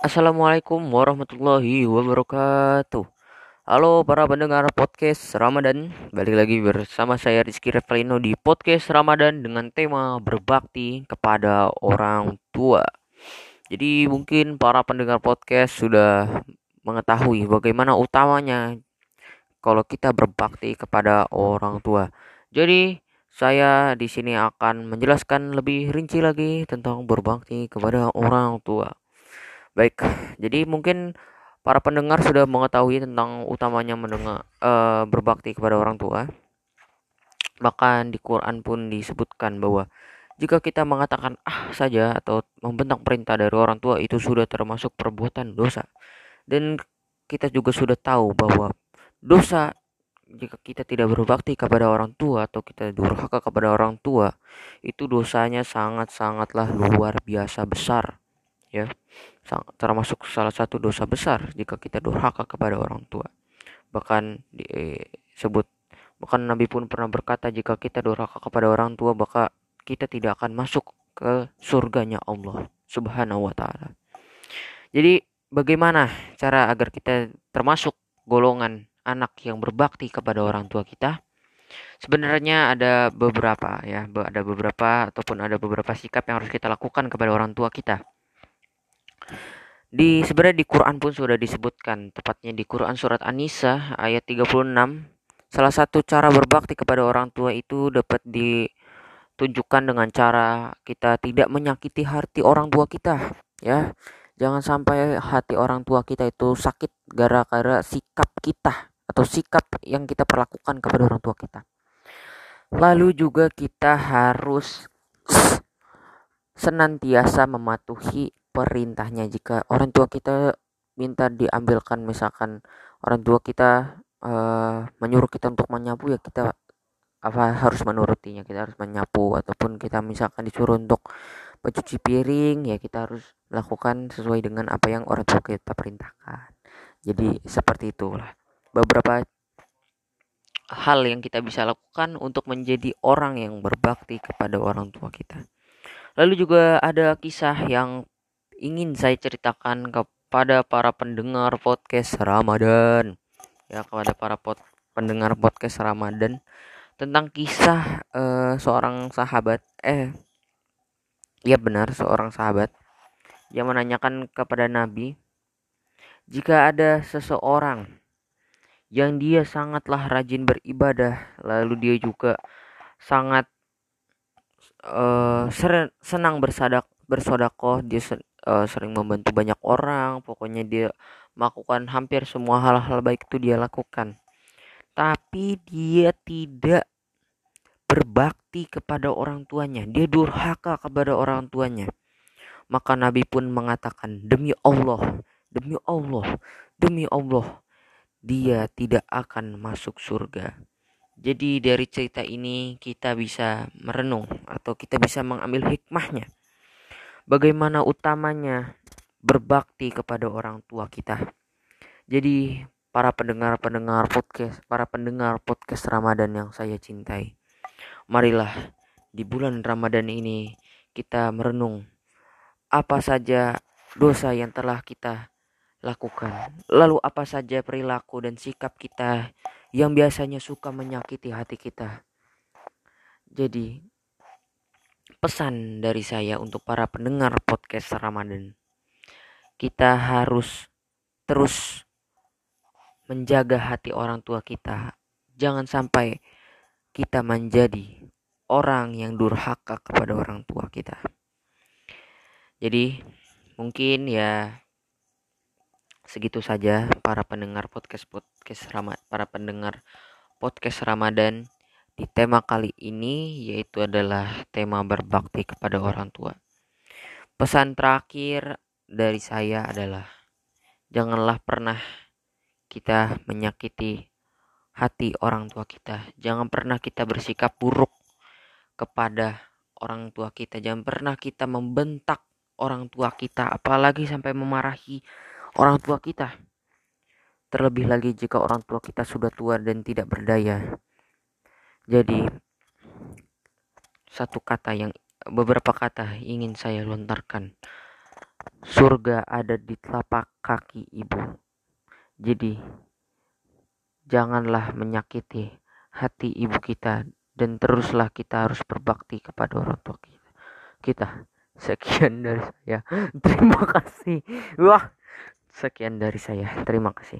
Assalamualaikum warahmatullahi wabarakatuh. Halo para pendengar podcast Ramadan, balik lagi bersama saya Rizky Revelino di podcast Ramadan dengan tema berbakti kepada orang tua. Jadi mungkin para pendengar podcast sudah mengetahui bagaimana utamanya kalau kita berbakti kepada orang tua. Jadi saya di sini akan menjelaskan lebih rinci lagi tentang berbakti kepada orang tua. Baik, jadi mungkin para pendengar sudah mengetahui tentang utamanya mendengar uh, berbakti kepada orang tua. Bahkan di Quran pun disebutkan bahwa jika kita mengatakan ah saja atau membentak perintah dari orang tua itu sudah termasuk perbuatan dosa. Dan kita juga sudah tahu bahwa dosa jika kita tidak berbakti kepada orang tua atau kita durhaka kepada orang tua itu dosanya sangat-sangatlah luar biasa besar ya termasuk salah satu dosa besar jika kita durhaka kepada orang tua. Bahkan disebut bahkan Nabi pun pernah berkata jika kita durhaka kepada orang tua maka kita tidak akan masuk ke surganya Allah subhanahu wa ta'ala. Jadi bagaimana cara agar kita termasuk golongan anak yang berbakti kepada orang tua kita? Sebenarnya ada beberapa ya ada beberapa ataupun ada beberapa sikap yang harus kita lakukan kepada orang tua kita di sebenarnya di Quran pun sudah disebutkan, tepatnya di Quran surat An-Nisa ayat 36. Salah satu cara berbakti kepada orang tua itu dapat ditunjukkan dengan cara kita tidak menyakiti hati orang tua kita, ya. Jangan sampai hati orang tua kita itu sakit gara-gara sikap kita atau sikap yang kita perlakukan kepada orang tua kita. Lalu juga kita harus senantiasa mematuhi perintahnya. Jika orang tua kita minta diambilkan misalkan orang tua kita uh, menyuruh kita untuk menyapu ya kita apa harus menurutinya. Kita harus menyapu ataupun kita misalkan disuruh untuk mencuci piring ya kita harus lakukan sesuai dengan apa yang orang tua kita perintahkan. Jadi seperti itulah. Beberapa hal yang kita bisa lakukan untuk menjadi orang yang berbakti kepada orang tua kita. Lalu juga ada kisah yang ingin saya ceritakan kepada para pendengar podcast Ramadan. Ya kepada para pot pendengar podcast Ramadan tentang kisah uh, seorang sahabat eh ya benar seorang sahabat yang menanyakan kepada Nabi jika ada seseorang yang dia sangatlah rajin beribadah lalu dia juga sangat uh, senang bersadak bersodakoh dia uh, sering membantu banyak orang. Pokoknya dia melakukan hampir semua hal-hal baik itu dia lakukan. Tapi dia tidak berbakti kepada orang tuanya. Dia durhaka kepada orang tuanya. Maka Nabi pun mengatakan demi Allah demi Allah demi Allah dia tidak akan masuk surga. Jadi dari cerita ini kita bisa merenung atau kita bisa mengambil hikmahnya bagaimana utamanya berbakti kepada orang tua kita. Jadi para pendengar-pendengar podcast, para pendengar podcast Ramadan yang saya cintai. Marilah di bulan Ramadan ini kita merenung apa saja dosa yang telah kita lakukan. Lalu apa saja perilaku dan sikap kita yang biasanya suka menyakiti hati kita. Jadi pesan dari saya untuk para pendengar podcast Ramadan. Kita harus terus menjaga hati orang tua kita. Jangan sampai kita menjadi orang yang durhaka kepada orang tua kita. Jadi mungkin ya segitu saja para pendengar podcast podcast Ramadan, para pendengar podcast Ramadan di tema kali ini yaitu adalah tema berbakti kepada orang tua. Pesan terakhir dari saya adalah janganlah pernah kita menyakiti hati orang tua kita. Jangan pernah kita bersikap buruk kepada orang tua kita. Jangan pernah kita membentak orang tua kita, apalagi sampai memarahi orang tua kita. Terlebih lagi jika orang tua kita sudah tua dan tidak berdaya. Jadi satu kata yang beberapa kata ingin saya lontarkan surga ada di telapak kaki ibu. Jadi, janganlah menyakiti hati ibu kita dan teruslah kita harus berbakti kepada orang tua kita. Kita sekian dari saya. Terima kasih. Wah, sekian dari saya. Terima kasih.